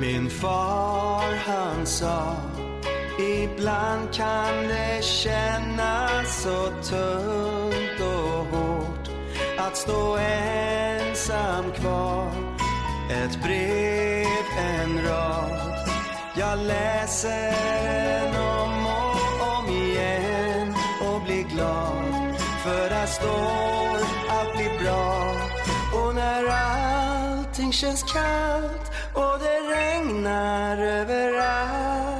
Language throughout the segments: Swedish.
Min far han sa Ibland kan det kännas så tungt och hårt att stå ensam kvar. Ett brev, en rad. Jag läser den om och om igen och blir glad För där står att bli bra. Och när allting känns kallt och det regnar överallt.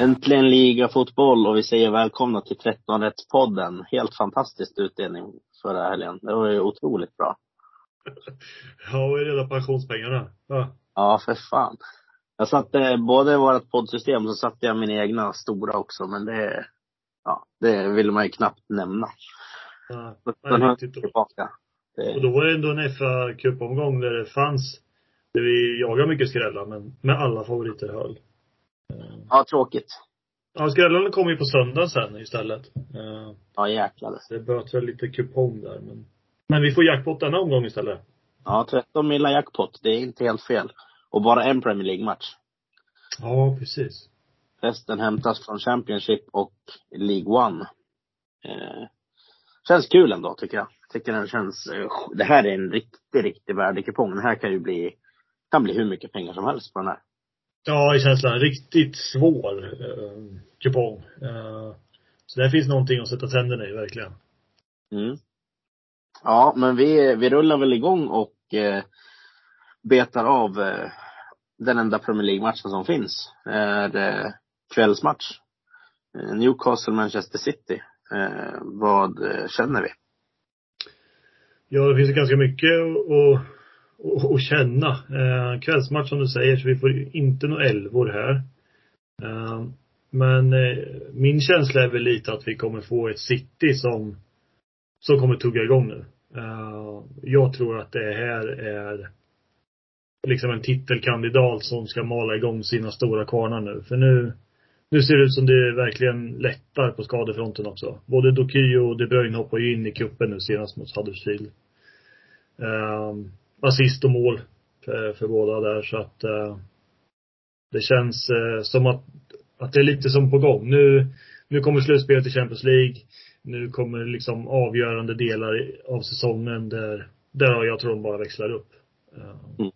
Äntligen liga fotboll och vi säger välkomna till 13 podden Helt fantastisk utdelning förra helgen. Det var ju otroligt bra. Ja, och redan pensionspengarna. Ja. Ja, för fan. Jag satte både vårt poddsystem och så satte jag mina egna stora också, men det, ja, det vill man ju knappt nämna. ja. Den har tillbaka. Och då var det ändå en fa cupomgång där det fanns, där vi jagade mycket skrällar, men med alla favoriter höll. Ja, tråkigt. Ja, skrällarna kom ju på söndag sen istället. Eh, Ja, jäklar. Det böt väl lite kupong där, men. Men vi får jackpot denna omgång istället. Ja, 13 milla jackpot. Det är inte helt fel. Och bara en Premier League-match. Ja, precis. Resten hämtas från Championship och League One. Eh, känns kul ändå tycker jag. Tycker den känns, eh, det här är en riktig, riktig värdekupong. Den här kan ju bli, kan bli hur mycket pengar som helst på den här. Ja, i känslan. Riktigt svår eh, kupong. Eh, så där finns någonting att sätta tänderna i, verkligen. Mm. Ja, men vi, vi rullar väl igång och eh, betar av eh, den enda Premier League-matchen som finns. Är eh, kvällsmatch. Eh, Newcastle-Manchester City. Eh, vad känner vi? Ja, det finns ganska mycket att, och, och känna. Eh, kvällsmatch som du säger, så vi får ju inte några elvor här. Eh, men eh, min känsla är väl lite att vi kommer få ett City som, som kommer tugga igång nu. Eh, jag tror att det här är liksom en titelkandidat som ska mala igång sina stora kvarnar nu. För nu, nu ser det ut som det verkligen lättar på skadefronten också. Både Doky och De Bruyne hoppar ju in i kuppen nu senast mot Huddersfield. Um, assist och mål för, för båda där så att eh, det känns eh, som att, att det är lite som på gång. Nu, nu kommer slutspelet i Champions League. Nu kommer liksom avgörande delar av säsongen där, där jag tror de bara växlar upp. Eh, Mm.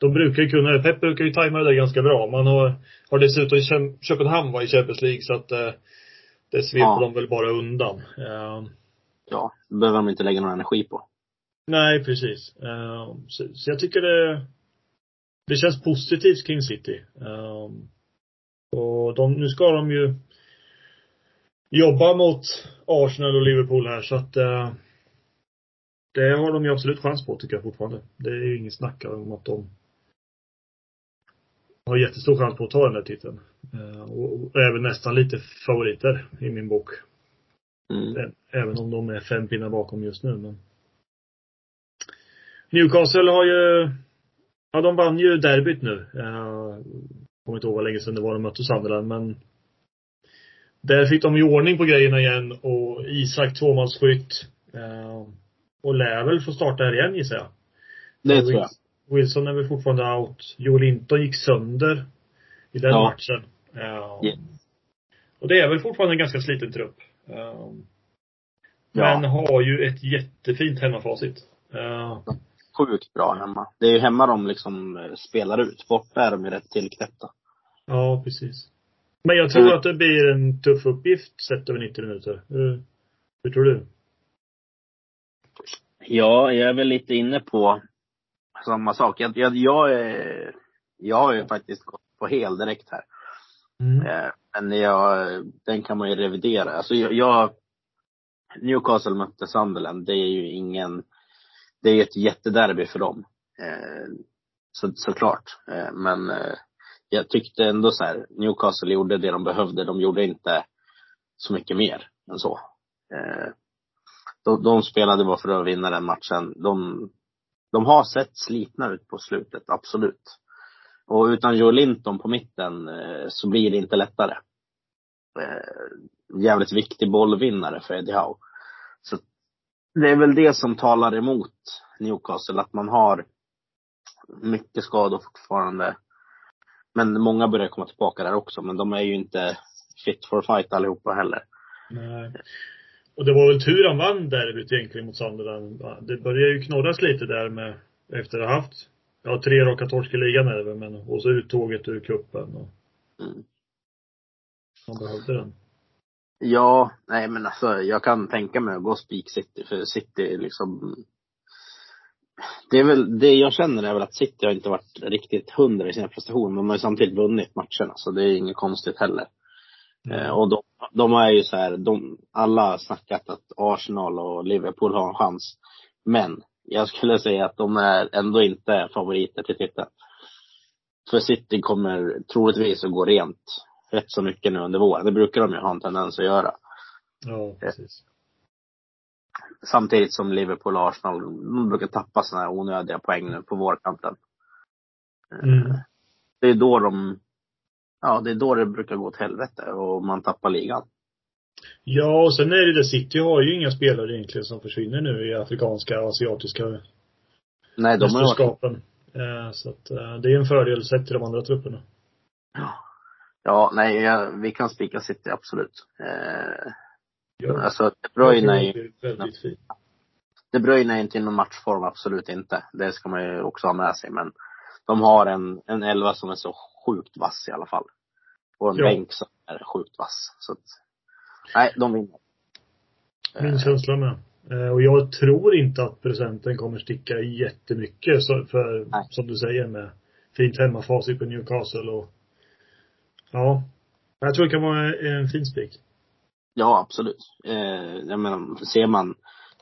De brukar ju kunna, Pep brukar ju tajma det där ganska bra. Man har, har dessutom Köp- Köpenhamn var i Champions League så att eh, det sveper Ja. de väl bara undan. Eh, Ja, det behöver de inte lägga någon energi på. Nej, precis. Eh, så, så jag tycker det, det känns positivt kring City. Eh, och de, nu ska de ju jobba mot Arsenal och Liverpool här så att eh, det har de ju absolut chans på tycker jag fortfarande. Det är ju ingen snack om att de har jättestor chans på att ta den där titeln. Eh, och, även nästan lite favoriter i min bok. Mm. Även om de är fem pinnar bakom just nu. Men... Newcastle har ju, ja de vann ju derbyt nu. Jag kommer inte ihåg vad länge sedan det var de mötte Sunderland men där fick de i ordning på grejerna igen och Isak tvåmålsskytt. Eh, och lär väl få starta här igen gissar jag. Det tror jag. Wilson är väl fortfarande out. Joel Linton gick sönder i den Ja. matchen. Eh, Yes. Och det är väl fortfarande en ganska sliten trupp. Eh, Ja. men har ju ett jättefint hemmafacit. Eh, Sjukt bra hemma. Det är ju hemma de liksom eh, spelar ut. Borta är de ju rätt tillknäppta. ja, precis. Men jag tror Mm. att det blir en tuff uppgift sett över 90 minuter. Hur, hur tror du? Ja, jag är väl lite inne på samma sak. Jag, jag, jag, är, jag har ju faktiskt gått på hel direkt här. Mm. Eh, Men jag, den kan man ju revidera. Alltså jag, jag Newcastle mötte Sunderland, det är ju ingen, det är ju ett jättederby för dem. Eh, så, såklart. Eh, men eh, jag tyckte ändå så här, Newcastle gjorde det de behövde. De gjorde inte så mycket mer än så. De, de spelade bara för att vinna den matchen. De, de har sett slitna ut på slutet, absolut. Och utan Joe Linton på mitten så blir det inte lättare. Jävligt viktig bollvinnare för Eddie Howe. Så det är väl det som talar emot Newcastle, att man har mycket skador fortfarande. Men många börjar komma tillbaka där också, men de är ju inte fit for fight allihopa heller. Nej. Och det var väl tur han vann derbyt egentligen mot Sunderland. Det började ju knorras lite där med, efter att ha haft, ja tre raka torsk i ligan är det väl, men, och så uttåget ur cupen och. Mm. Man behövde den. Ja, nej men alltså jag kan tänka mig att gå Spik City, för City liksom det är väl, det jag känner är väl att City har inte varit riktigt hundra i sina prestationer, men de har ju samtidigt vunnit matcherna, så det är inget konstigt heller. Mm. Eh, och de, de är ju så här, de, alla har snackat att Arsenal och Liverpool har en chans. Men jag skulle säga att de är ändå inte favoriter till titeln. För City kommer troligtvis att gå rent rätt så mycket nu under våren. Det brukar de ju ha en tendens att göra. Ja, precis. Samtidigt som Liverpool och Arsenal, de brukar tappa sådana här onödiga poäng nu på vårkanten. Eh, Mm. Det är då de, ja det är då det brukar gå åt helvete och man tappar ligan. Ja, och sen är det det, City har ju inga spelare egentligen som försvinner nu i afrikanska och asiatiska Nej, de har varit. Eh, Så att eh, det är en fördel sett till de andra trupperna. Ja. Ja, nej, ja, vi kan spika City, absolut. Eh, Ja. alltså, De Bruyne är Jag ju, väldigt fint. De Bruyne är inte i någon matchform, absolut inte. Det ska man ju också ha med sig, men de har en, en elva som är så sjukt vass i alla fall. Och en Ja. bänk som är sjukt vass. Så att, nej, de vinner. Min Eh, känsla med. Eh, Och jag tror inte att presenten kommer sticka jättemycket för, Nej. som du säger med fint hemmafacit på Newcastle och ja. Jag tror det kan vara en fin spik. Ja, absolut. Eh, jag menar, ser man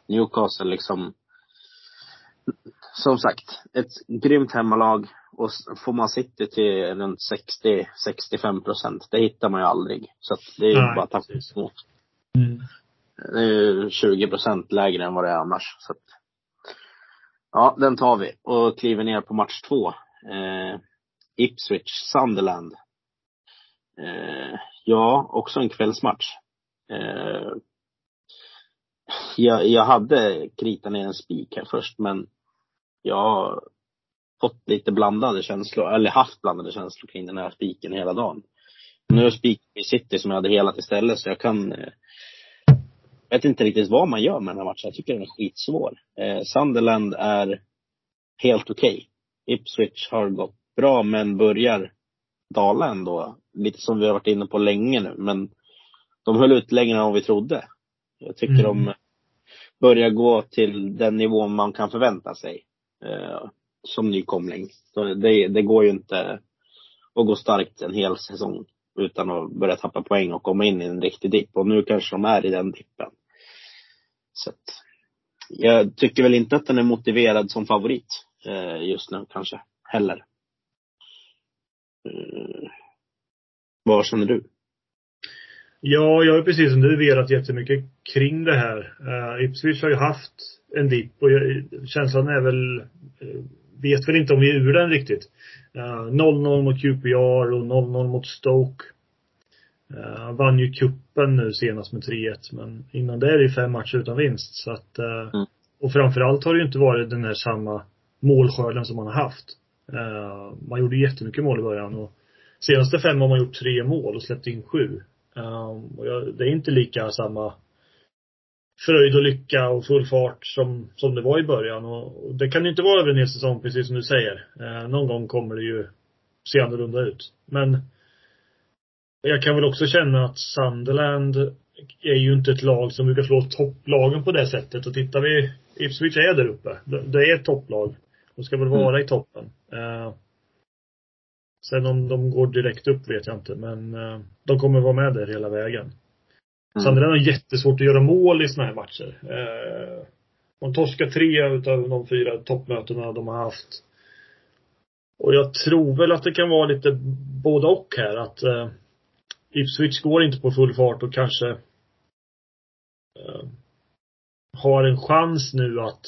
Newcastle liksom, som sagt, ett grymt hemmalag och får man City till runt 60-65 procent, det hittar man ju aldrig. Så att det är ju bara tack precis. emot. Det är ju 20 procent lägre än vad det är annars. Så att, ja, den tar vi och kliver ner på match två. Eh, Ipswich, Sunderland. Eh, ja, också en kvällsmatch. Eh, jag, jag hade kritat ner en spik här först, men jag har fått lite blandade känslor, eller haft blandade känslor kring den här spiken hela dagen. Nu är spik i City som jag hade helat istället, så jag kan eh, jag vet inte riktigt vad man gör med den här matchen. Jag tycker den är skitsvår. Eh, Sunderland är helt okej. Ipswich har gått bra, men börjar dala ändå. Lite som vi har varit inne på länge nu, men de höll ut längre än vad vi trodde. Jag tycker Mm. de börjar gå till den nivån man kan förvänta sig. Eh, som nykomling. Det, det går ju inte att gå starkt en hel säsong utan att börja tappa poäng och komma in i en riktig dipp. Och nu kanske de är i den dippen. Så att, jag tycker väl inte att den är motiverad som favorit eh, just nu kanske, heller. Eh, vad känner du? Ja, jag har precis som du velat jättemycket kring det här. Uh, Ipswich har ju haft en dipp och jag, känslan är väl, eh, vet väl inte om vi är ur den riktigt. Eh, 0-0 mot QPR och 0-0 mot Stoke. Uh, vann ju kuppen nu senast med 3-1 men innan det är det fem matcher utan vinst så att eh, Mm. och framförallt har det ju inte varit den här samma målskörden som man har haft. Eh, man gjorde jättemycket mål i början och senaste fem har man gjort tre mål och släppt in sju. Um, och jag, det är inte lika samma fröjd och lycka och full fart som, som det var i början. Och, och det kan inte vara över en hel säsong, precis som du säger. Eh, någon gång kommer det ju se annorlunda ut. Men jag kan väl också känna att Sunderland är ju inte ett lag som brukar slå topplagen på det sättet. Och tittar vi, Ipswich är där uppe. Det, är ett topplag. De ska väl vara i toppen. Eh, sen om de går direkt upp vet jag inte, men eh, de kommer vara med där hela vägen. Mm. Sunderland har jättesvårt att göra mål i såna här matcher. Eh, de torskar tre utav de fyra toppmötena de har haft. Och jag tror väl att det kan vara lite både och här. Att eh, Ipswich går inte på full fart och kanske eh, har en chans nu att,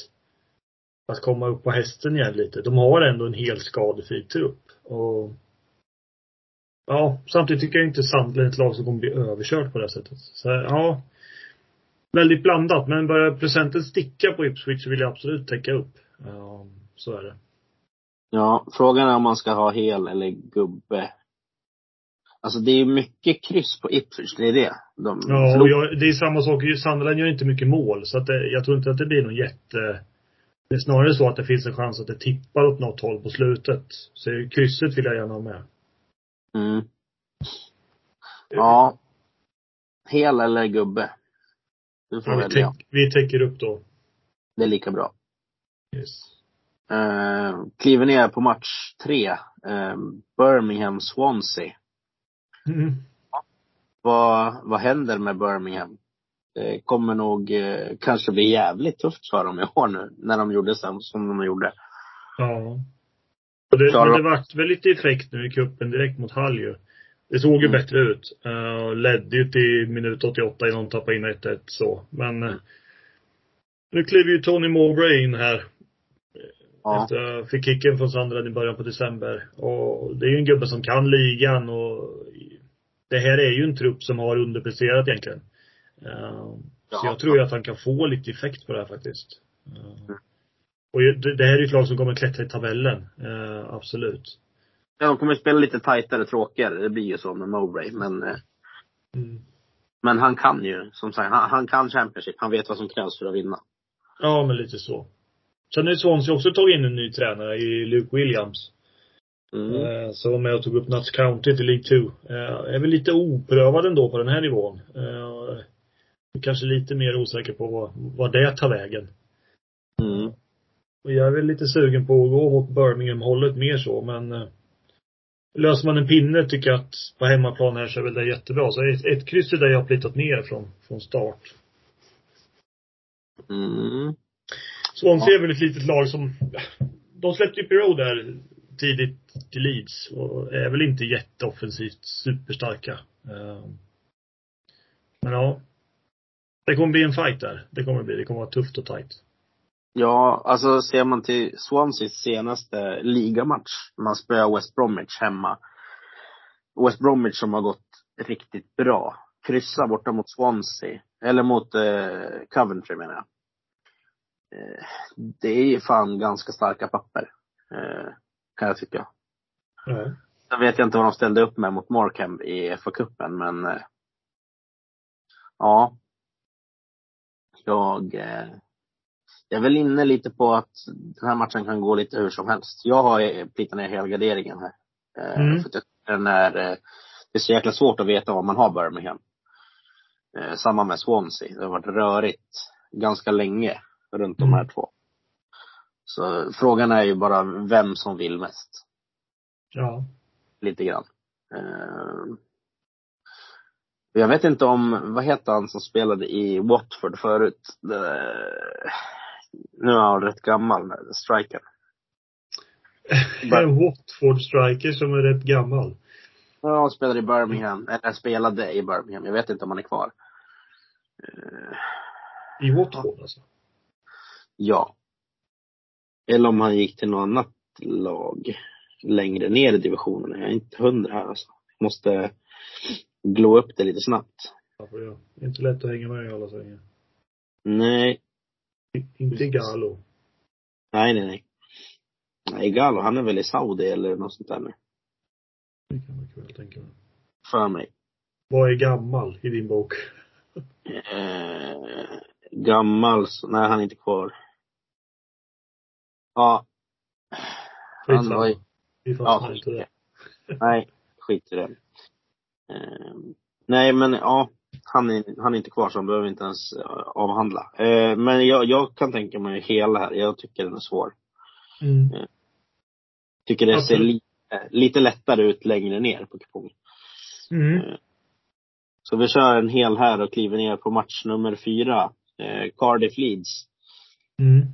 att komma upp på hästen igen lite. De har ändå en helt skadefri trupp. Och Ja, samtidigt tycker jag inte Sandler är ett lag som kommer bli överkört på det sättet. Så ja. Väldigt blandat, men börjar procenten sticka på Ipswich så vill jag absolut täcka upp. Ja, så är det. Ja, frågan är om man ska ha hel eller gubbe. Alltså det är mycket kryss på Ipswich, det är det. De Ja, och jag, det är samma sak. Sunderland gör inte mycket mål, så att det, jag tror inte att det blir någon jätte... Det är snarare så att det finns en chans att det tippar åt något håll på slutet. Så krysset vill jag gärna ha med. Mm. Ja. Hel eller gubbe? Du får Ja, vi, välja. vi täcker upp då. Det är lika bra. Yes. Uh, kliver ner på match tre. Eh, Birmingham-Swansea. Mm. Vad, vad händer med Birmingham? Det kommer nog eh, kanske bli jävligt tufft för dem i år nu, när de gjorde som, som de gjorde. Ja. Och det, men de- det vart väl lite effekt nu i cupen direkt mot Hall ju. Det såg ju Mm. bättre ut. Uh, ledde ju till minut 88 innan de tappade in 1-1 så. Men eh, nu kliver ju Tony Mowbray in här. Ja. Efter fick kicken från Sunderland i början på december. Och det är ju en gubbe som kan ligan och det här är ju en trupp som har underpresterat egentligen. Så Ja. jag tror ju att han kan få lite effekt på det här faktiskt. Eh, Och det här är ju ett lag som kommer klättra i tabellen. Eh, absolut. Ja, de kommer spela lite tajtare, tråkigare. Det blir ju så med Mowbray. Men, eh, Mm. men han kan ju, som sagt, han, han kan Championship. Han vet vad som krävs för att vinna. Ja, men lite så. Sen har ju Swansea också tagit in en ny tränare i Luke Williams. Mm. Eh, Som var med och tog upp Notts County till League 2. Eh, Är väl lite oprövad ändå på den här nivån. Eh, Kanske lite mer osäker på vad, vad det tar vägen. Och jag är väl lite sugen på att gå mot Birmingham-hållet mer så, men eh, Löser man en pinne tycker jag att på hemmaplan här så är väl det jättebra. Så ett, ett kryss är där jag har plitat ner från, från start. Mm. Swansea är väl ett litet lag som, de släppte ju Pirou där tidigt till Leeds och är väl inte jätteoffensivt superstarka. Eh, Men ja. Det kommer bli en fight där. Det kommer bli. Det kommer vara tufft och tajt. Ja, alltså ser man till Swanseas senaste ligamatch. Man spöar West Bromwich hemma. West Bromwich som har gått riktigt bra. Kryssa borta mot Swansea. Eller mot eh, Coventry menar jag. Eh, det är ju fan ganska starka papper. Eh, kan jag tycka. Sen vet jag inte vad de ställde upp med mot Markham i FA-cupen, men eh, ja. Jag, eh, jag är väl inne lite på att den här matchen kan gå lite hur som helst. Jag har plitat ner helgarderingen här. Eh, Mm. För att den är, eh, det är så jäkla svårt att veta vad man har Birmingham. Eh, samma med Swansea. Det har varit rörigt ganska länge runt de här Mm. två. Så frågan är ju bara vem som vill mest Ja. lite grann. Jag vet inte om, vad heter han som spelade i Watford förut? Nu är han rätt gammal, striker. Bara- En Watford striker som är rätt gammal. Ja, han spelade i Birmingham, eller spelade i Birmingham. Jag vet inte om han är kvar. I Watford alltså. ja. Eller om han gick till något annat lag längre ner i divisionen. Jag är inte hundra här alltså. Måste glå upp det lite snabbt. Ja, det är inte lätt att hänga med i alla svängar. Nej, Inte Galo. nej, nej, nej. Nej, Galo, han är väl i Saudi eller något sånt där nu. Det kan man väl tänka mig. För mig. Vad är gammal i din bok? Eh, gammal, så- nej han är inte kvar. Ja. Han var ju, Vi ja, fastnar skit inte i det. Nej, skit i det. Eh, nej men ja, han är, han är inte kvar så han behöver inte ens eh, avhandla. Eh, men jag, jag kan tänka mig hela här. Jag tycker den är svår. Mm. Tycker det ser lite, lite lättare ut längre ner på kupongen. Mm. Så vi kör en hel här och kliver ner på match nummer fyra. Eh, Cardiff Leeds. Mm.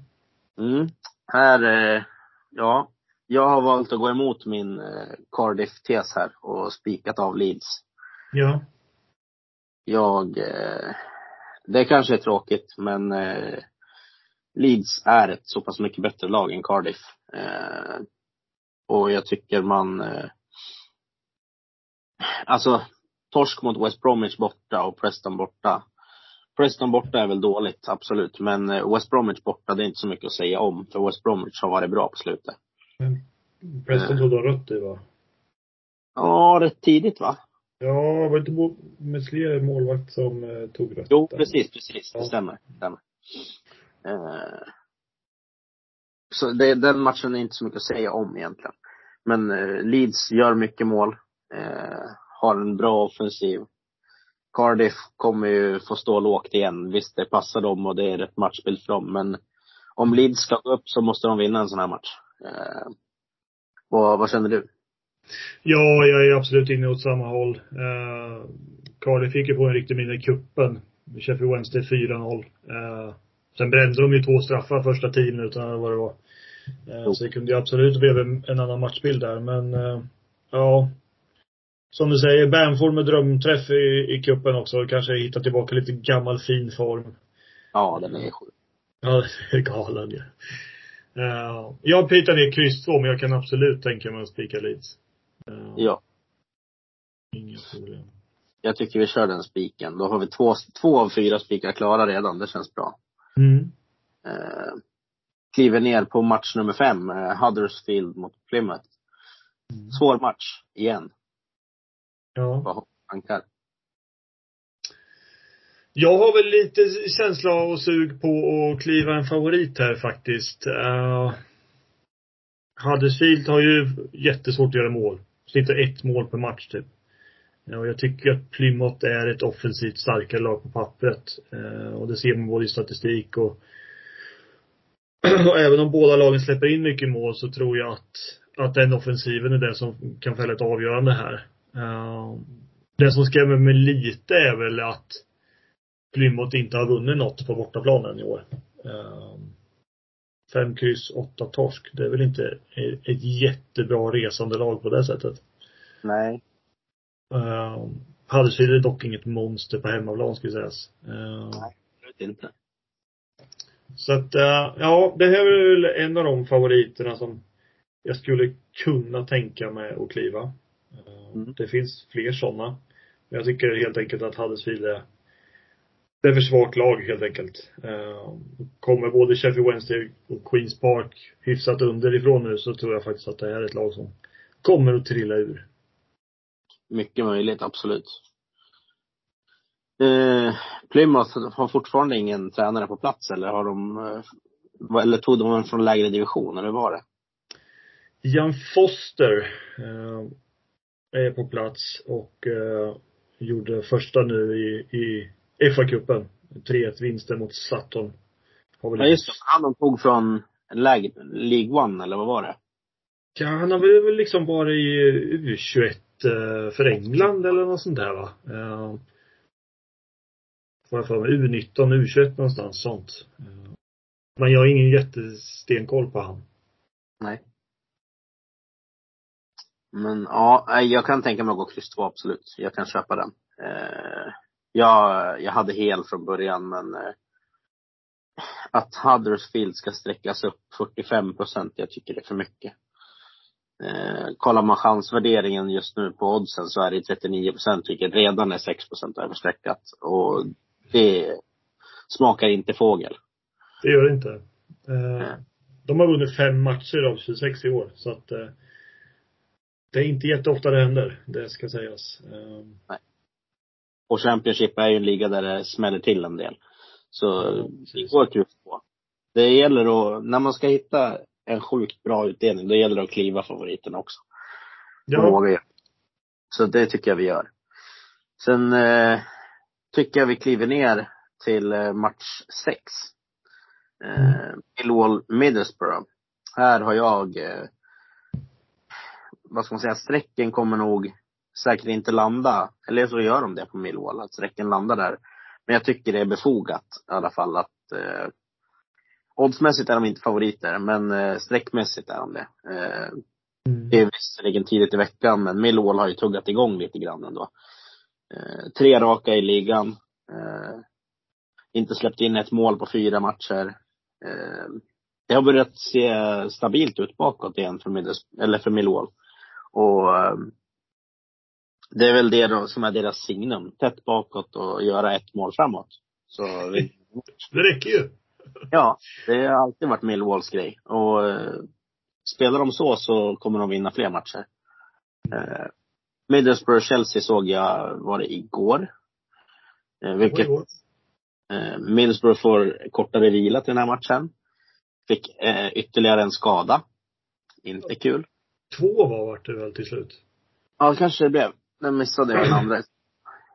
Mm. Här, eh, ja. Jag har valt att gå emot min eh, Cardiff-tes här och spikat av Leeds. Ja. Jag, eh, det kanske är tråkigt, men eh, Leeds är ett så pass mycket bättre lag än Cardiff. Eh, och jag tycker man, eh, alltså torsk mot West Bromwich borta och Preston borta. Preston borta är väl dåligt, absolut. Men eh, West Bromwich borta, det är inte så mycket att säga om. För West Bromwich har varit bra på slutet. Preston tog de rött i va? Ja, rätt tidigt va? Ja, var det inte Meslier målvakt som eh, tog rött? Jo, precis, precis. Det Ja. stämmer. Det stämmer. Eh, så det, den matchen är inte så mycket att säga om egentligen. Men eh, Leeds gör mycket mål. Eh, har en bra offensiv. Cardiff kommer ju få stå lågt igen. Visst, det passar dem och det är rätt matchbild för dem. Men om Leeds ska gå upp så måste de vinna en sån här match. Eh, och vad känner du? Ja, jag är absolut inne åt samma håll. Uh, Cardiff fick ju på en riktig minne i kuppen. Sheffield Wednesday 4-0. Eh, sen brände de ju två straffar första tio minuterna eller vad det var. Eh, så det kunde ju absolut bli en, annan matchbild där. Men eh, ja. Som du säger, Bamford med drömträff i, i kuppen också. Kanske hitta tillbaka lite gammal fin form. Ja, den är sjuk. Ja, det är galen ju. Ja. jag pitar ner kryss 2 men jag kan absolut tänka mig att spika Leeds. Eh, Ja. Inga problem. Jag tycker vi kör den spiken. Då har vi två, två av fyra spikar klara redan. Det känns bra. Mm. eh, kliver ner på match nummer fem, eh, Huddersfield mot Plymouth. Svår match, igen. Ja. Vad tankar? Jag har väl lite känsla och sug på att kliva en favorit här faktiskt. Uh, Huddersfield har ju jättesvårt att göra mål. Snittar ett mål per match typ. Och jag tycker att Plymouth är ett offensivt starkare lag på pappret. Eh, och det ser man både i statistik och och även om båda lagen släpper in mycket mål så tror jag att, att den offensiven är det som kan fälla ett avgörande här. Eh, det som skrämmer mig lite är väl att Plymouth inte har vunnit något på bortaplanen i år. Eh, Fem kryss, åtta torsk. Det är väl inte ett jättebra resande lag på det sättet. Nej. Uh, Huddersfield är dock inget monster på hemmaplan skulle sägas. Uh, Absolut inte. så att, uh, ja, det här är väl en av de favoriterna som jag skulle kunna tänka mig att kliva. Uh, Mm. Det finns fler sådana. Men jag tycker helt enkelt att Huddersfield är det är för svagt lag helt enkelt. Uh, kommer både Sheffield Wednesday och Queens Park hyfsat underifrån nu så tror jag faktiskt att det här är ett lag som kommer att trilla ur. Mycket möjligt, absolut. Eh, Plymouth har fortfarande ingen tränare på plats eller har de, eh, eller tog de en från lägre division eller hur var det? Jan Foster eh, är på plats och eh, gjorde första nu i, i FA-cupen. 3-1 vinster mot väl Ja just det, han de tog från lägre, League One eller vad var det? Ja, han har väl liksom varit i U21 eh, för England eller något sånt där va? Eh, Får jag för mig. U19, U21 någonstans sånt. Eh, Men jag har ingen jättestenkoll på han. Nej. Men ja, jag kan tänka mig att gå kryss 2, absolut. Jag kan köpa den. Eh, jag, jag hade hel från början, men eh, att Huddersfield ska sträckas upp 45 procent, jag tycker det är för mycket. Eh, kollar man chansvärderingen just nu på oddsen så är det 39 procent, vilket redan är 6 procent överstreckat. Och det smakar inte fågel. Det gör det inte. Eh, Nej. De har vunnit fem matcher av 26 i år, så att eh, det är inte jätteofta det händer, det ska sägas. Eh, Och Championship är ju en liga där det smäller till en del. Så det går kryss på. Det gäller att, när man ska hitta en sjukt bra utdelning, då gäller det att kliva favoriterna också. Ja. Så det tycker jag vi gör. Sen eh, tycker jag vi kliver ner till eh, match sex. Eh, Millwall Middlesbrough. Här har jag, eh, vad ska man säga, strecken kommer nog säkert inte landa. Eller så gör de det på Millwall, att strecken landar där. Men jag tycker det är befogat i alla fall att eh, Oddsmässigt är de inte favoriter, men eh, streckmässigt är de det. Eh, mm. det är visserligen tidigt i veckan, men Millwall har ju tuggat igång lite grann ändå. Eh, tre raka i ligan. Eh, Inte släppt in ett mål på fyra matcher. Eh, det har börjat se stabilt ut bakåt igen för, Middles, eller för Millwall. Och eh, det är väl det då, som är deras signum. Tätt bakåt och göra ett mål framåt. Så Det räcker ju. ja, det har alltid varit Millwalls grej. Och eh, spelar de så så kommer de vinna fler matcher. Eh, Middlesbrough-Chelsea såg jag, var det igår? Eh, vilket, eh, Middlesbrough får kortare vila till den här matchen. Fick eh, ytterligare en skada. Inte kul. Två var vart det väl till slut. Ja, kanske det blev. Den missade jag den andra.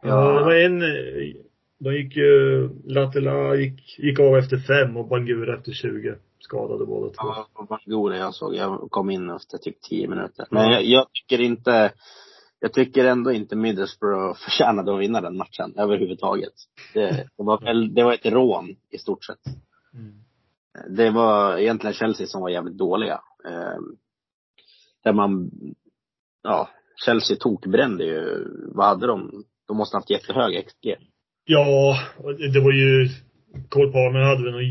Ja, det var en, eh, då gick ju, Latela gick, gick av efter fem och Bangura efter 20. Skadade båda två. Ja, Bangura jag såg. Jag kom in efter typ tio minuter. Men jag, jag tycker inte, jag tycker ändå inte Middlesbrough förtjänade att vinna den matchen överhuvudtaget. Det, det, var, väl, det var ett rån i stort sett. Mm. Det var egentligen Chelsea som var jävligt dåliga. Eh, där man, ja, Chelsea tokbrände ju, vad hade de? De måste ha haft jättehög XG. Ja, det var ju, Cole Palmer hade väl några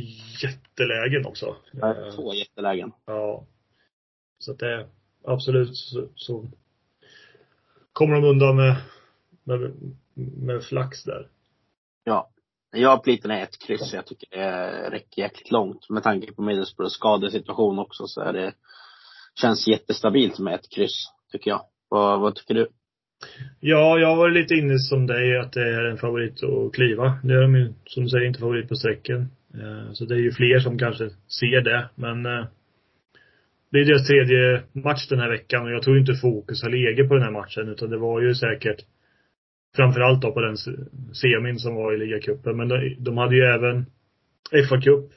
jättelägen också. Två jättelägen. Ja. Så att det, absolut så, så kommer de undan med, med, med flax där. Ja. Jag plitar ner ett kryss. Jag tycker det räcker jäkligt långt. Med tanke på Middlesbroughs skadesituation också så är det, känns jättestabilt med ett kryss, tycker jag. Vad, vad tycker du? Ja, jag var lite inne som dig att det är en favorit att kliva. Nu är de ju, som du säger, inte favorit på sträcken. Eh, Så det är ju fler som kanske ser det, men eh, det är deras tredje match den här veckan och jag tror inte fokus har legat på den här matchen utan det var ju säkert framförallt då på den se- semin som var i ligacupen. Men de, de hade ju även FA-cup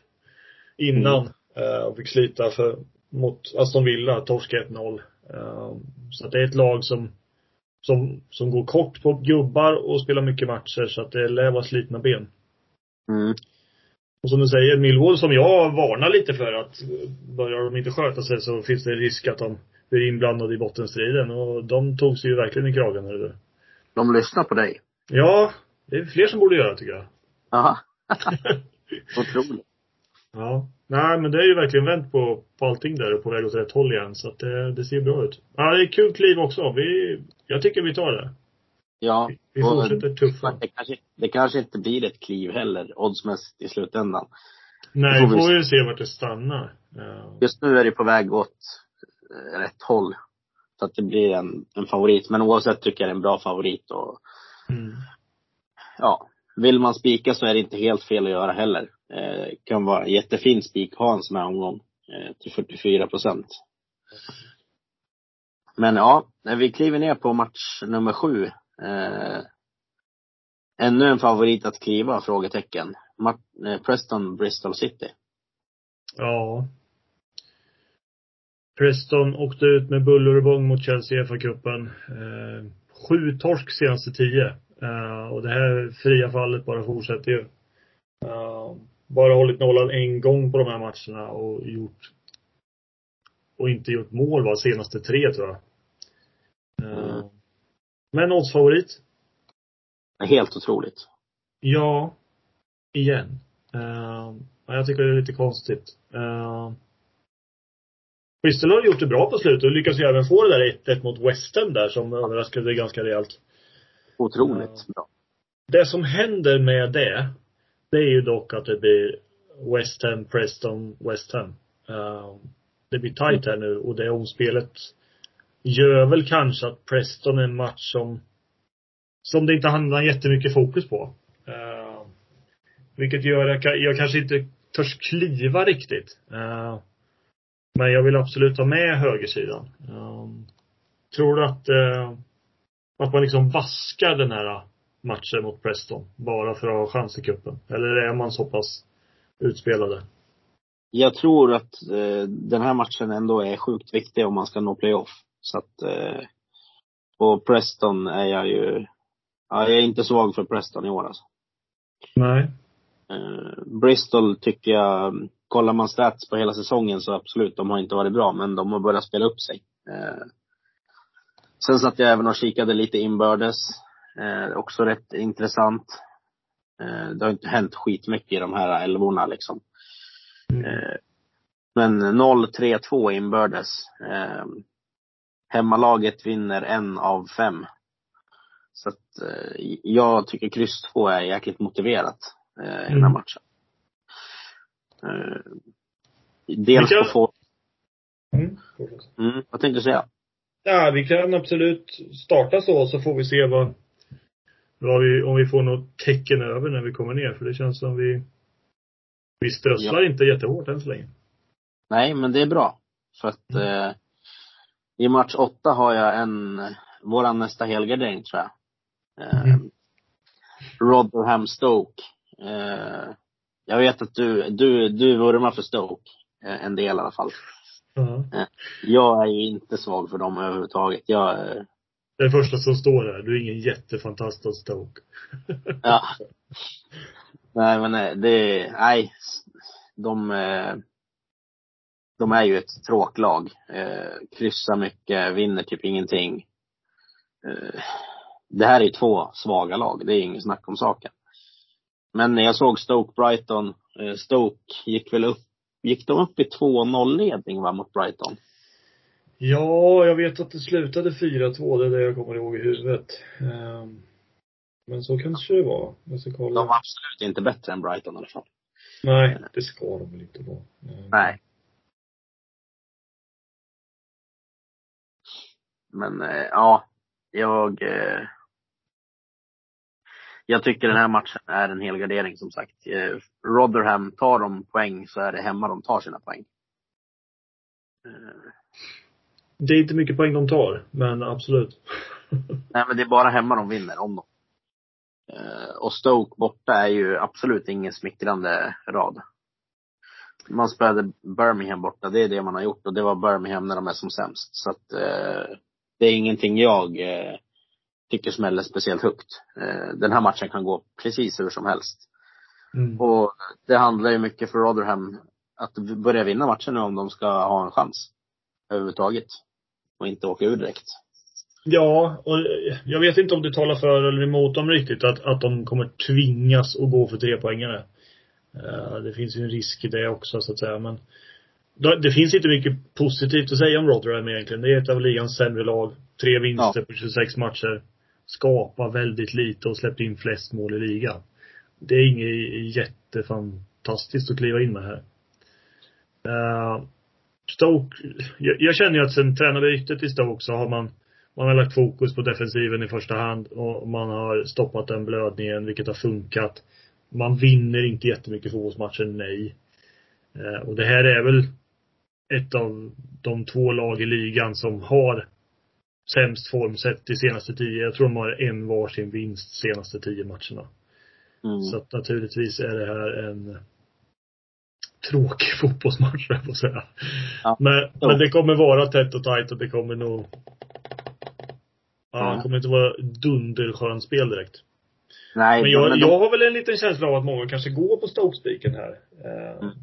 innan eh, och fick slita för, mot Aston Villa, torska 1-0. Eh, Så att det är ett lag som som, som går kort på gubbar och spelar mycket matcher så att det lär vara slitna ben. Mm. Och som du säger, Millwall som jag varnar lite för att börjar de inte sköta sig så finns det risk att de blir inblandade i bottenstriden och de tog sig ju verkligen i kragen. Eller? De lyssnar på dig. Ja, det är fler som borde göra tycker jag. Jaha. Otroligt. Ja. Nej men det är ju verkligen vänt på, på allting där och på väg åt rätt håll igen så att det, det ser bra ut. Ja, det är kul kliv också. Vi, jag tycker vi tar det. Ja. Vi och- fortsätter tuffa. Det kanske, det kanske inte blir ett kliv heller, oddsmässigt i slutändan. Nej, får vi vi får ju se vart det stannar. Ja. Just nu är det på väg åt eh, rätt håll. Så att det blir en, en favorit. Men oavsett tycker jag det är en bra favorit och Mm. ja, vill man spika så är det inte helt fel att göra heller. Eh, kan vara jättefin spik ha en sån här omgång. Eh, till 44 procent. Men ja, när vi kliver ner på match nummer sju. Eh, ännu en favorit att kliva? Frågetecken. Mart eh, Preston Bristol City. Ja. Preston åkte ut med buller och bång mot Chelsea i FA-cupen. Eh, sju torsk senaste tio. Eh, och det här fria fallet bara fortsätter ju. Eh, bara hållit nollan en gång på de här matcherna och gjort och inte gjort mål va, senaste tre tror jag. Eh, Mm. Men oddsfavorit? Helt otroligt. Ja. Igen. Uh, jag tycker det är lite konstigt. Uh, Bristol har gjort det bra på slutet och lyckas ju även få det där 1-1 mot West Ham där som överraskade ganska rejält. Otroligt bra. Det som händer med det, det är ju dock att det blir West Ham, Preston, West Ham. Uh, det blir tight här nu och det omspelet gör väl kanske att Preston är en match som som det inte handlar jättemycket fokus på. Uh, vilket gör att jag, jag kanske inte törs kliva riktigt. Uh, men jag vill absolut ha med högersidan. Um, tror du att, uh, att man liksom vaskar den här matchen mot Preston bara för att ha chans i cupen? Eller är man så pass utspelade? Jag tror att eh, den här matchen ändå är sjukt viktig om man ska nå playoff. Så att, eh, och Preston är jag ju, ja, jag är inte svag för Preston i år alltså. Nej. Eh, Bristol tycker jag, kollar man stats på hela säsongen så absolut, de har inte varit bra, men de har börjat spela upp sig. Eh, sen satt jag även och kikade lite inbördes. Eh, också rätt intressant. Eh, det har inte hänt skitmycket i de här älvorna liksom. Mm. Eh, Men 0-3-2 inbördes. Eh, Hemmalaget vinner en av fem. Så att eh, jag tycker kryss 2 är jäkligt motiverat eh, i den här Mm. matchen. Eh, dels Vilka- på for... Mm. Mm, vad tänkte du säga? Ja, vi kan absolut starta så, så får vi se vad vi, om vi får något tecken över när vi kommer ner. För det känns som vi, vi strösslar inte jättehårt än så länge. Nej, men det är bra. För att eh, i match åtta har jag en, våran nästa helgardering tror jag. Eh, Mm. Rotherham Stoke. Eh, jag vet att du, du, du vurmar för Stoke. Eh, en del i alla fall. Ja. Jag är ju inte svag för dem överhuvudtaget. Jag, eh, Det första som står här. Du är ingen jättefantast av Stoke. ja. Nej men eh, det, nej. De, eh, de är ju ett tråklag. Eh, kryssar mycket, vinner typ ingenting. Det här är två svaga lag, det är inget snack om saken. Men när jag såg Stoke Brighton, Stoke gick väl upp, gick de upp i 2-0 ledning va, mot Brighton? Ja, jag vet att det slutade 4-2. Det är det jag kommer ihåg i huvudet. Ehm, Men så kanske det var. Jag ska kolla. De var absolut inte bättre än Brighton i alla fall. Nej, det ska de väl inte vara. Ehm, Nej. Men eh, ja, jag eh, jag tycker den här matchen är en helgardering som sagt. Eh, Rotherham, tar de poäng så är det hemma de tar sina poäng. Det är inte mycket poäng de tar, men absolut. nej men det är bara hemma de vinner om dem. Eh, och Stoke borta är ju absolut ingen smickrande rad. Man spelade Birmingham borta, det är det man har gjort och det var Birmingham när de är som sämst. Så att eh, det är ingenting jag eh, tycker smäller speciellt högt. Eh, den här matchen kan gå precis hur som helst. Mm. Och det handlar ju mycket för Rotherham att börja vinna matchen nu om de ska ha en chans. Överhuvudtaget. Och inte åka ur direkt. Ja, och jag vet inte om det talar för eller emot dem riktigt att, att de kommer tvingas att gå för tre poängare. Eh, Det finns ju en risk i det också så att säga men det finns inte mycket positivt att säga om Rotherham egentligen. Det är ett av ligans sämre lag. Tre vinster på 26 matcher. Skapar väldigt lite och släppt in flest mål i ligan. Det är inget jättefantastiskt att kliva in med här. Eh, Stoke, jag, jag känner ju att sen tränarbytet i Stoke så har man man har lagt fokus på defensiven i första hand och man har stoppat den blödningen, vilket har funkat. Man vinner inte jättemycket fotbollsmatcher, nej. Eh, och det här är väl ett av de två lag i ligan som har sämst form sett de senaste tio. Jag tror de har en varsin vinst senaste tio matcherna. Mm. Så att naturligtvis är det här en tråkig fotbollsmatch, jag får säga. Ja. Men, men det kommer vara tätt och tajt och det kommer nog Ja, Ja. det kommer inte vara dunderskönt spel direkt. Nej, Men jag, men de- jag har väl en liten känsla av att många kanske går på Stoke-spiken här. Eh, Mm.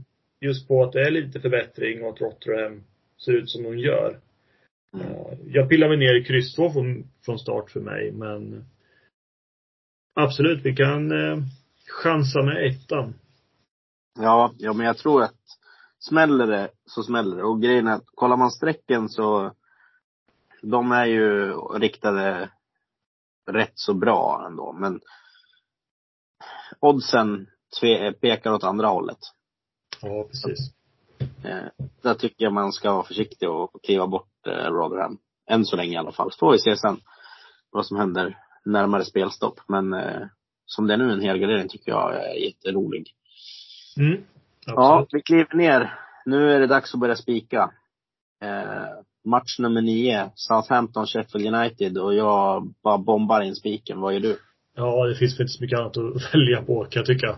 Just på att det är lite förbättring och att Rotherham ser ut som de gör. Mm. Eh, jag pillar mig ner i kryss 2 från, från start för mig, men absolut, vi kan eh, chansa med ettan. Ja, ja, men jag tror att smäller det så smäller det. Och grejen är att kollar man strecken så de är ju riktade rätt så bra ändå. Men oddsen tve, pekar åt andra hållet. Ja, precis. Eh, där tycker jag man ska vara försiktig och kliva bort eh, Rotherham. Än så länge i alla fall. Så får vi se sen vad som händer närmare spelstopp. Men eh, som det är nu en helgardering tycker jag är jätterolig. Mm, Ja, vi kliver ner. Nu är det dags att börja spika. Eh, match nummer nio, Southampton, Sheffield United och jag bara bombar in spiken. Vad gör du? Ja, det finns väl inte så mycket annat att välja på kan jag tycka.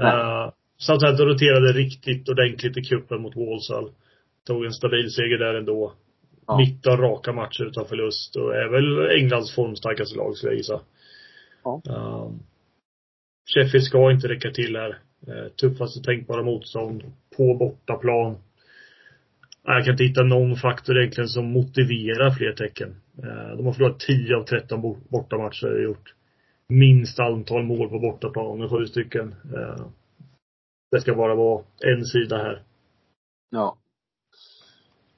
Uh, Southampton roterade riktigt ordentligt i cupen mot Walsall. Tog en stabil seger där ändå. Ja. 19 raka matcher utan förlust och är väl Englands formstarkaste lag skulle jag gissa. Ja. Uh, Sheffield ska inte räcka till här. Uh, tuffaste tänkbara motstånd på bortaplan. Jag kan inte hitta någon faktor egentligen som motiverar fler tecken. Eh, De har förlorat 10 av 13 bo- bortamatcher de gjort. minst antal mål på bortaplan sju stycken. Eh, det ska bara vara en sida här. Ja.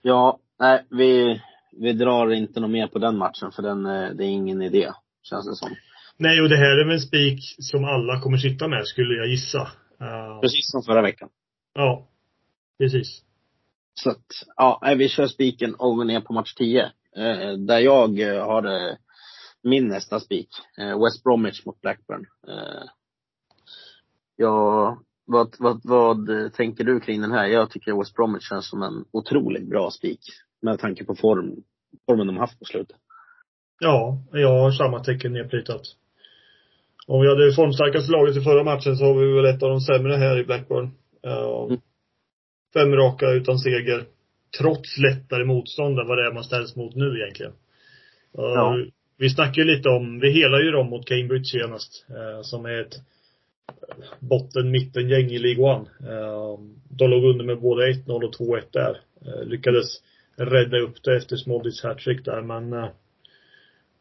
Ja, nej, vi, vi drar inte något mer på den matchen för den, eh, det är ingen idé, känns det som. Nej, och det här är väl en spik som alla kommer sitta med, skulle jag gissa. Precis som förra veckan. ja. Precis. Så att, ja, vi kör spiken och ner på match 10. Eh, där jag eh, har eh, min nästa spik. Eh, West Bromwich mot Blackburn. Ja, vad, vad, vad tänker du kring den här? Jag tycker West Bromwich känns som en otroligt bra spik. Med tanke på form, formen de haft på slutet. Ja, jag har samma tecken nedplitat. Om vi hade det formstarkaste laget i förra matchen så har vi väl ett av de sämre här i Blackburn. Eh, Mm. Fem raka utan seger. Trots lättare motstånd än vad det är man ställs mot nu egentligen. Eh, Ja. Vi snackar ju lite om, vi helade ju dem mot Cambridge senast. eh, som är ett botten mitten gäng i League One. De låg under med både 1-0 och 2-1 där. Lyckades rädda upp det efter Smoldics hattrick där men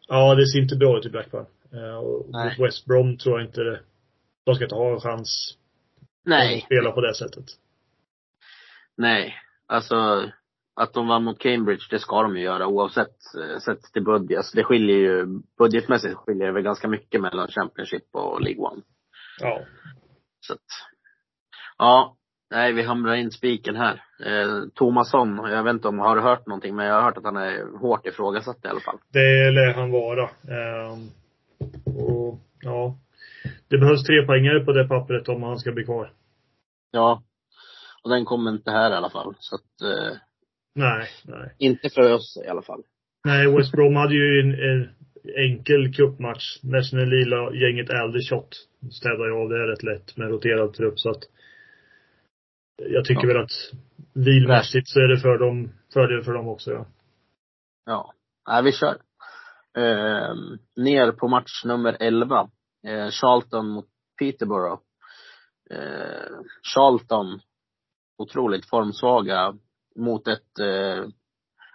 Ja, det ser inte bra ut i Blackburn. Eh, och Nej. West Brom tror jag inte det. De ska inte ha en chans att Nej, spela på det sättet. nej. Alltså, att de vann mot Cambridge, det ska de ju göra oavsett eh, sett till budget. Alltså, det skiljer ju, budgetmässigt skiljer det väl ganska mycket mellan Championship och League One. Ja. Så att, ja, nej vi hamrar in spiken här. Eh, Tomasson, jag vet inte om, har du hört någonting? Men jag har hört att han är hårt ifrågasatt i alla fall. Det lär han vara. Ehm, och ja. Det behövs tre poängare på det pappret om han ska bli kvar. Ja. Och den kommer inte här i alla fall. Så att, eh, Nej, nej. inte för oss i alla fall. Nej, West Brom hade ju en, en enkel cupmatch. National Lila gänget Aldershot städade ju av det rätt lätt med roterad trupp så att jag tycker Ja. väl att vilmässigt så är det för dem, fördel för dem också ja. Ja. Nej, vi kör. Eh, ner på match nummer 11. Eh, Charlton mot Peterborough. Eh, Charlton, otroligt formsvaga mot ett eh,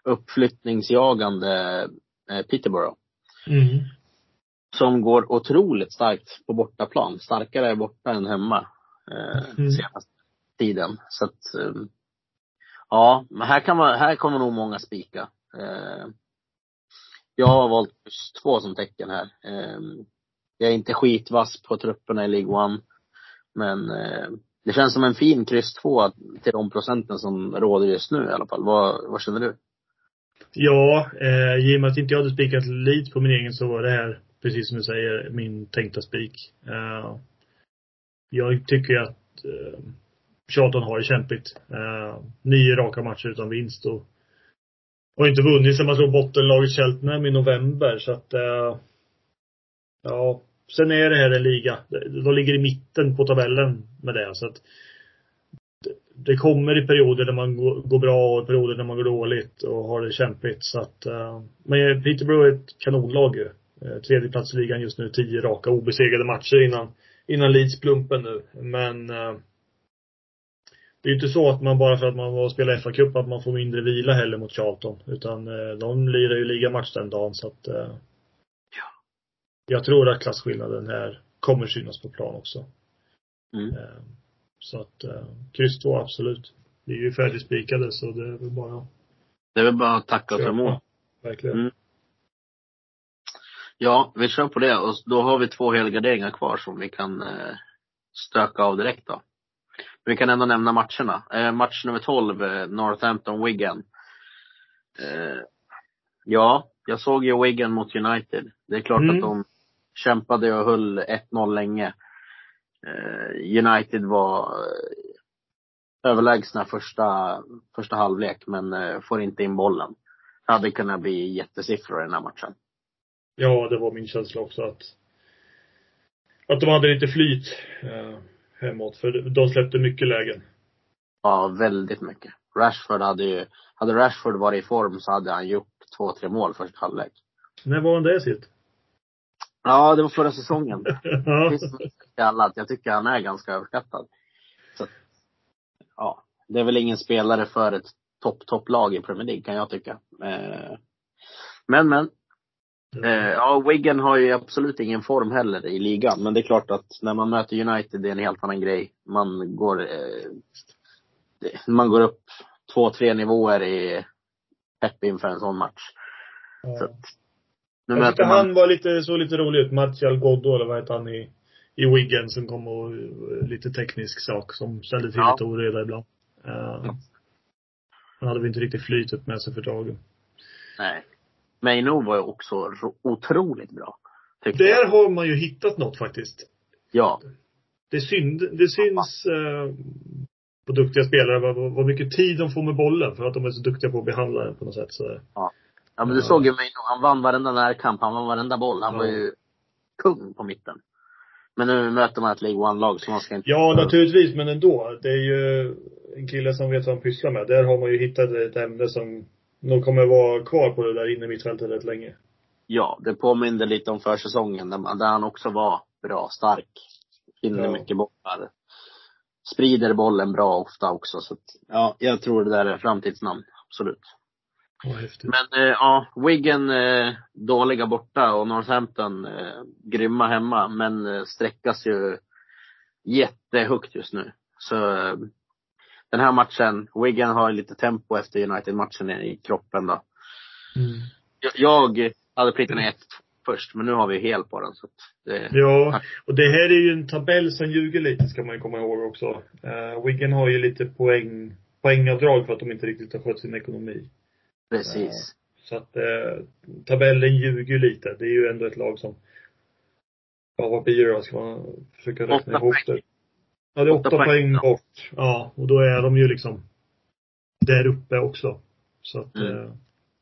uppflyttningsjagande eh, Peterborough. Mm. Som går otroligt starkt på bortaplan. Starkare borta än hemma. Eh, Mm. senaste tiden. Så att, eh, ja, men här kan man, här kommer nog många spika. Jag har valt plus två som tecken här. Eh, jag är inte skitvass på trupperna i League One. Men eh, det känns som en fin kryss två till de procenten som råder just nu i alla fall. Vad, vad känner du? Ja, eh, i och med att inte jag hade spikat Leeds på min egen så var det här, precis som du säger, min tänkta spik. Eh, jag tycker att eh, Charlton har det kämpigt. Eh, nio raka matcher utan vinst och har inte vunnit sen man slog bottenlaget Cheltenham i november så att eh, Ja, sen är det här en liga. De ligger i mitten på tabellen med det så att det- kommer i perioder när man går, bra och i perioder när man går dåligt och har det kämpigt så att eh, Men Peterborough är ett kanonlag ju. Eh, Tredje plats i ligan just nu, tio raka obesegrade matcher innan Innan Leeds-plumpen nu. Men eh, det är inte så att man bara för att man var och spelar FA-cup att man får mindre vila heller mot Charlton. Utan eh, de lirar ju ligamatch den dagen så att eh, Jag tror att klasskillnaden här kommer synas på plan också. Mm. Eh, Så att kryss två absolut. Vi är ju färdigspikade så det är väl bara Det är väl bara att tacka och emot. Verkligen. Mm. Ja, vi kör på det och då har vi två helgarderingar kvar som vi kan stöka av direkt då. Vi kan ändå nämna matcherna. Eh, match nummer 12, eh, Northampton-Wigan. Eh, ja, jag såg ju Wigan mot United. Det är klart Mm. att de kämpade och höll 1-0 länge. Eh, United var eh, överlägsna första, första halvlek men eh, får inte in bollen. Det hade kunnat bli jättesiffror i den här matchen. Ja, det var min känsla också att att de hade lite flyt hemåt. För de släppte mycket lägen. Ja, väldigt mycket. Rashford hade ju, hade Rashford varit i form så hade han gjort två, tre mål första halvlek. När var han det sitt? Ja, det var förra säsongen. ja. Jag tycker han är ganska överskattad. Så, ja, det är väl ingen spelare för ett topp, topplag i Premier League kan jag tycka. Eh, Men, men. Eh, ja, Wigan har ju absolut ingen form heller i ligan. Men det är klart att när man möter United, det är en helt annan grej. Man går, eh, man går upp två, tre nivåer i pepp inför en sån match. Ja. Så att, nu Jag tyckte man, han var lite, så lite rolig ut. Martial Goddo eller vad heter han i, i Wigan som kom och eh, lite teknisk sak som ställde till Ja. lite oreda ibland. Uh, han hade väl inte riktigt flytet med sig för dagen. nej. Maino var ju också ro- otroligt bra. Tyckte jag. Där har man ju hittat något faktiskt. Ja. Det, synd, det syns eh, på duktiga spelare vad, vad- mycket tid de får med bollen för att de är så duktiga på att behandla den på något sätt. Så, Ja men du Ja. såg ju Maino, han vann varenda närkamp, han vann varenda boll. Han Ja. var ju kung på mitten. Men nu möter man ett League One-lag så man ska inte ja, naturligtvis, men ändå. Det är ju en kille som vet vad han pysslar med. Där har man ju hittat ett ämne som nog kommer vara kvar på det där inne mittfältet rätt länge. Ja, det påminner lite om försäsongen där, man- där han också var bra, stark. Hinner Ja. mycket bollar. Sprider bollen bra ofta också så att, ja, jag tror det där är framtidsnamn. Absolut. Häftigt. Men eh, ja, Wigan eh, dåliga borta och Northampton eh, grymma hemma. Men eh, sträckas ju jättehögt just nu. Så eh, den här matchen, Wigan har lite tempo efter United-matchen i kroppen då. Mm. Jag, jag hade pricken 1 först, men nu har vi hel på den så att det, Ja, och det här är ju en tabell som ljuger lite ska man ju komma ihåg också. Uh, Wigan har ju lite poäng, poängavdrag för att de inte riktigt har skött sin ekonomi. precis. Så att eh, tabellen ljuger lite. Det är ju ändå ett lag som, ja vad blir det då? Ska man försöka räkna ihop det? Ja, det är Åtta åtta, poäng, poäng bort. Ja, och då är de ju liksom där uppe också. Så att Mm. eh,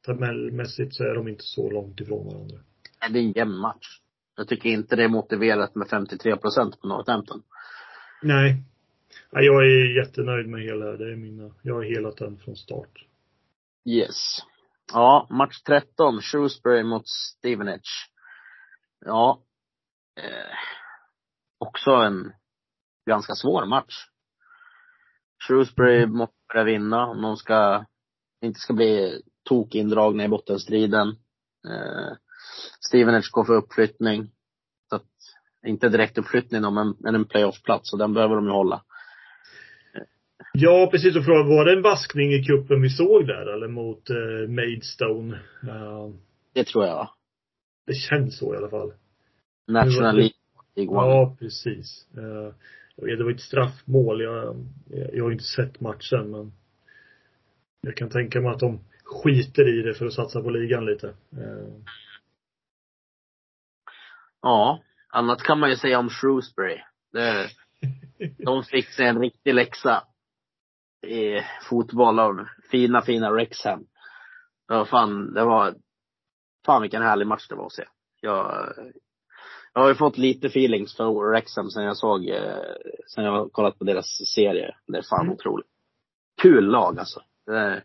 tabellmässigt så är de inte så långt ifrån varandra. Det är en jämn match. Jag tycker inte det är motiverat med 53 procent på Northampton. Nej. Ja, jag är jättenöjd med hela, det är mina, jag har helat den från start. Yes. Ja, match 13. Shrewsbury mot Stevenage. Ja. Eh, också en ganska svår match. Shrewsbury måste börja vinna om de ska, inte ska bli tokindragna i bottenstriden. Eh, Stevenage går för uppflyttning. Så att, inte direkt uppflyttning då, men, men en playoffplats och den behöver de ju hålla. Ja, precis. Och fråga, var det en vaskning i kuppen vi såg där eller mot eh, Maidstone? Uh, Det tror jag. det känns så i alla fall. National League. Ja, precis. Vet, det var ett straffmål. Jag, jag har inte sett matchen men jag kan tänka mig att de skiter i det för att satsa på ligan lite. Eh, Ja, annat kan man ju säga om Shrewsbury. Det, de fick sig en riktig läxa i fotboll av fina, fina Rexham. Det var fan, det var, fan vilken härlig match det var att se. Jag, jag har ju fått lite feelings för Rexham sen jag såg, eh, sen jag har kollat på deras serie. Det är fan Mm. otroligt. Kul lag alltså. Det är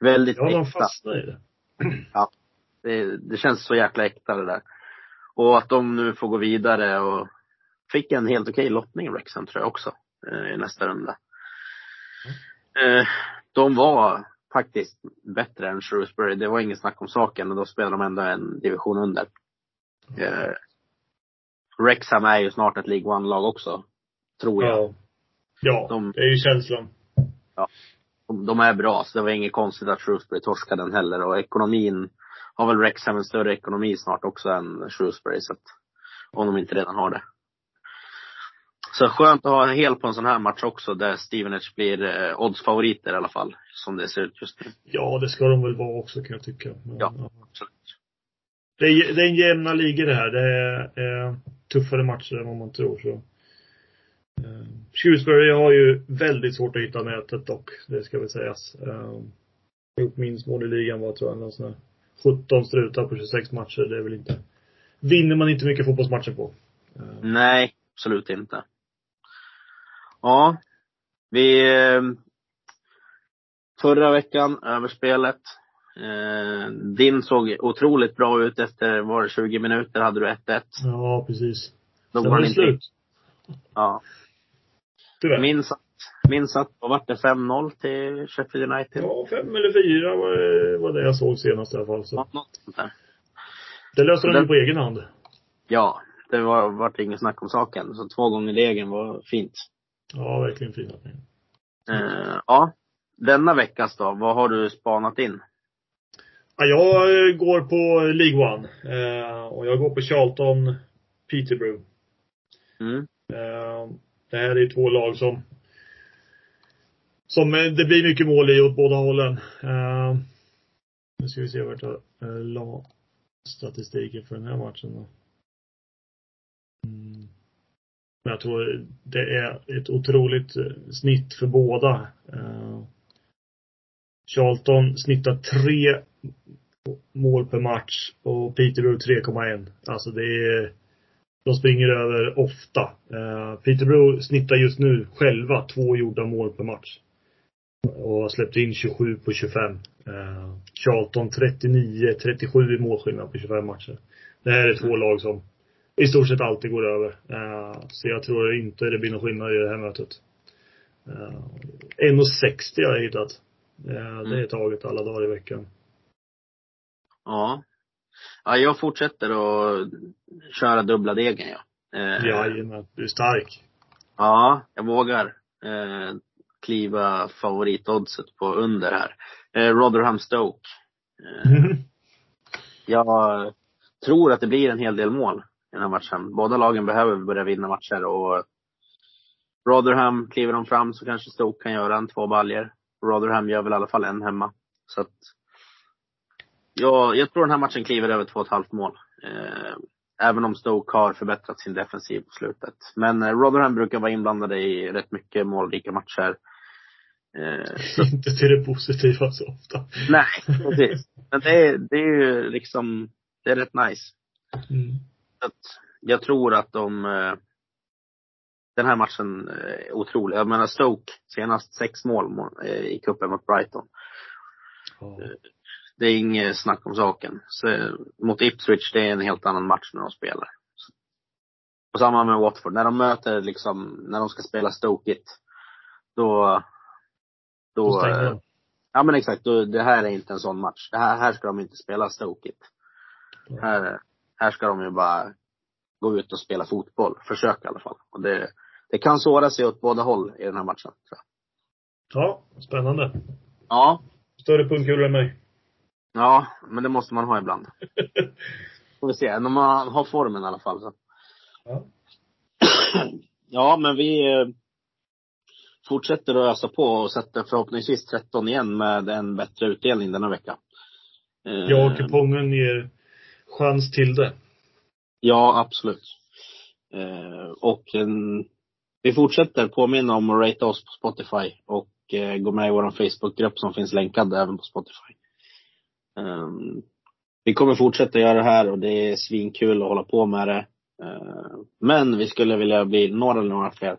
väldigt ja, de äkta. fastnar i det. Det, det känns så jäkla äkta det där. Och att de nu får gå vidare och fick en helt okej lottning Wrexham tror jag också eh, i nästa runda. Eh, de var faktiskt bättre än Shrewsbury. Det var ingen snack om saken och då spelade de ändå en division under. Eh, Wrexham är ju snart ett League One-lag också. Tror jag. Ja. Ja, De- det är ju känslan. De, de är bra, så det var inget konstigt att Shrewsbury torskade den heller. Och ekonomin har väl Wrexham en större ekonomi snart också än Shrewsbury. Så att, om de inte redan har det. Så skönt att ha en hel på en sån här match också där Stevenage blir eh, oddsfavoriter i alla fall. Som det ser ut just nu. Ja, det ska de väl vara också kan jag tycka. Men, Ja. Absolut. Det är, det är en jämna ligor det här. Det är eh, tuffare matcher än vad man tror. Så. Eh, Shrewsbury har ju väldigt svårt att hitta nätet dock. Det ska väl sägas. Eh, gjort minst mål i ligan var tror jag. Någon sån här 17 strutar på 26 matcher. Det är väl inte. Vinner man inte mycket fotbollsmatcher på. Eh, Nej, absolut inte. Ja. Vi eh, Förra veckan, överspelet. Eh, din såg otroligt bra ut efter, var det 20 minuter hade du 1-1. ja, precis. Då Sen var det det inte slut. Ja. Tyvärr. Min satt, min satt, vad vart det? 5-0 till Sheffield United? Ja, fem eller fyra var, var det jag såg senast i alla fall. Så. Ja, något sånt där. Det löste de ju på egen hand. Ja, det var, vart inget snack om saken. Så två gånger degen var fint. Ja, verkligen fina pengar. Eh, ja, denna veckas då, vad har du spanat in? Ja, jag eh, går på League One. Eh, och jag går på Charlton Peterborough. Mm. Eh, det här är två lag som som det blir mycket mål i åt båda hållen. Eh, nu ska vi se vart jag la statistiken för den här matchen då. Mm. Men jag tror det är ett otroligt snitt för båda. Eh, Charlton snittar tre mål per match och Peterborough 3,1. Alltså det är de springer över ofta. Eh, Peterborough snittar just nu själva två gjorda mål per match. Och har släppt in 27 på 25. Eh, Charlton 39, 37 i målskillnad på 25 matcher. Det här är två lag som i stort sett alltid går över. Eh, så jag tror inte det blir någon skillnad i det här mötet. Eh, 1,60 har jag hittat. Eh, det är taget alla dagar i veckan. Ja. Ja, jag fortsätter att köra dubbla degen ja. Eh, Jajamän, du är stark. Ja, jag vågar eh, kliva favoritoddset på under här. Eh, Rotherham Stoke. Eh, jag tror att det blir en hel del mål i den här matchen. Båda lagen behöver börja vinna matcher och Rotherham, kliver de fram så kanske Stoke kan göra en två baljer. Rotherham gör väl i alla fall en hemma. Så att ja, jag tror den här matchen kliver över två och ett halvt mål. Eh, även om Stoke har förbättrat sin defensiv på slutet. Men eh, Rotherham brukar vara inblandade i rätt mycket målrika matcher. Eh, inte till det positiva så ofta. nej, precis. Men det är, det är ju liksom, det är rätt nice. Mm. Att jag tror att de, den här matchen är otrolig. Jag menar Stoke, senast sex mål må- i cupen mot Brighton. Ja. Det är inget snack om saken. Så, mot Ipswich, det är en helt annan match när de spelar. Och samma med Watford. När de möter liksom, när de ska spela stokigt, då, Då då, ja men exakt, då, det här är inte en sån match. Det här, här ska de inte spela stokigt. Ja. Här, här ska de ju bara gå ut och spela fotboll. Försöka i alla fall. Och det, det kan såra sig åt båda håll i den här matchen. Tror jag. Ja, spännande. Ja, Större pungkulor än mig. Ja, men det måste man ha ibland. Får vi se, när man har formen i alla fall. Så. Ja. Ja, men vi eh, fortsätter att ösa på och sätter förhoppningsvis 13 igen med en bättre utdelning denna vecka. Eh, och kupongen ger chans till det. Ja, absolut. Eh, och vi fortsätter påminna om att ratea oss på Spotify och gå med i vår Facebookgrupp som finns länkad även på Spotify. Ehm, vi kommer fortsätta göra det här och det är svinkul att hålla på med det. Ehm, men vi skulle vilja bli några eller några fler.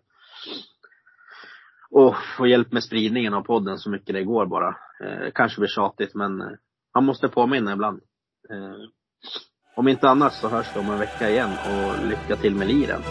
Och få hjälp med spridningen av podden så mycket det går bara. Ehm, kanske blir tjatigt men eh, man måste påminna ibland. Om inte annat så hörs vi om en vecka igen och lycka till med liren.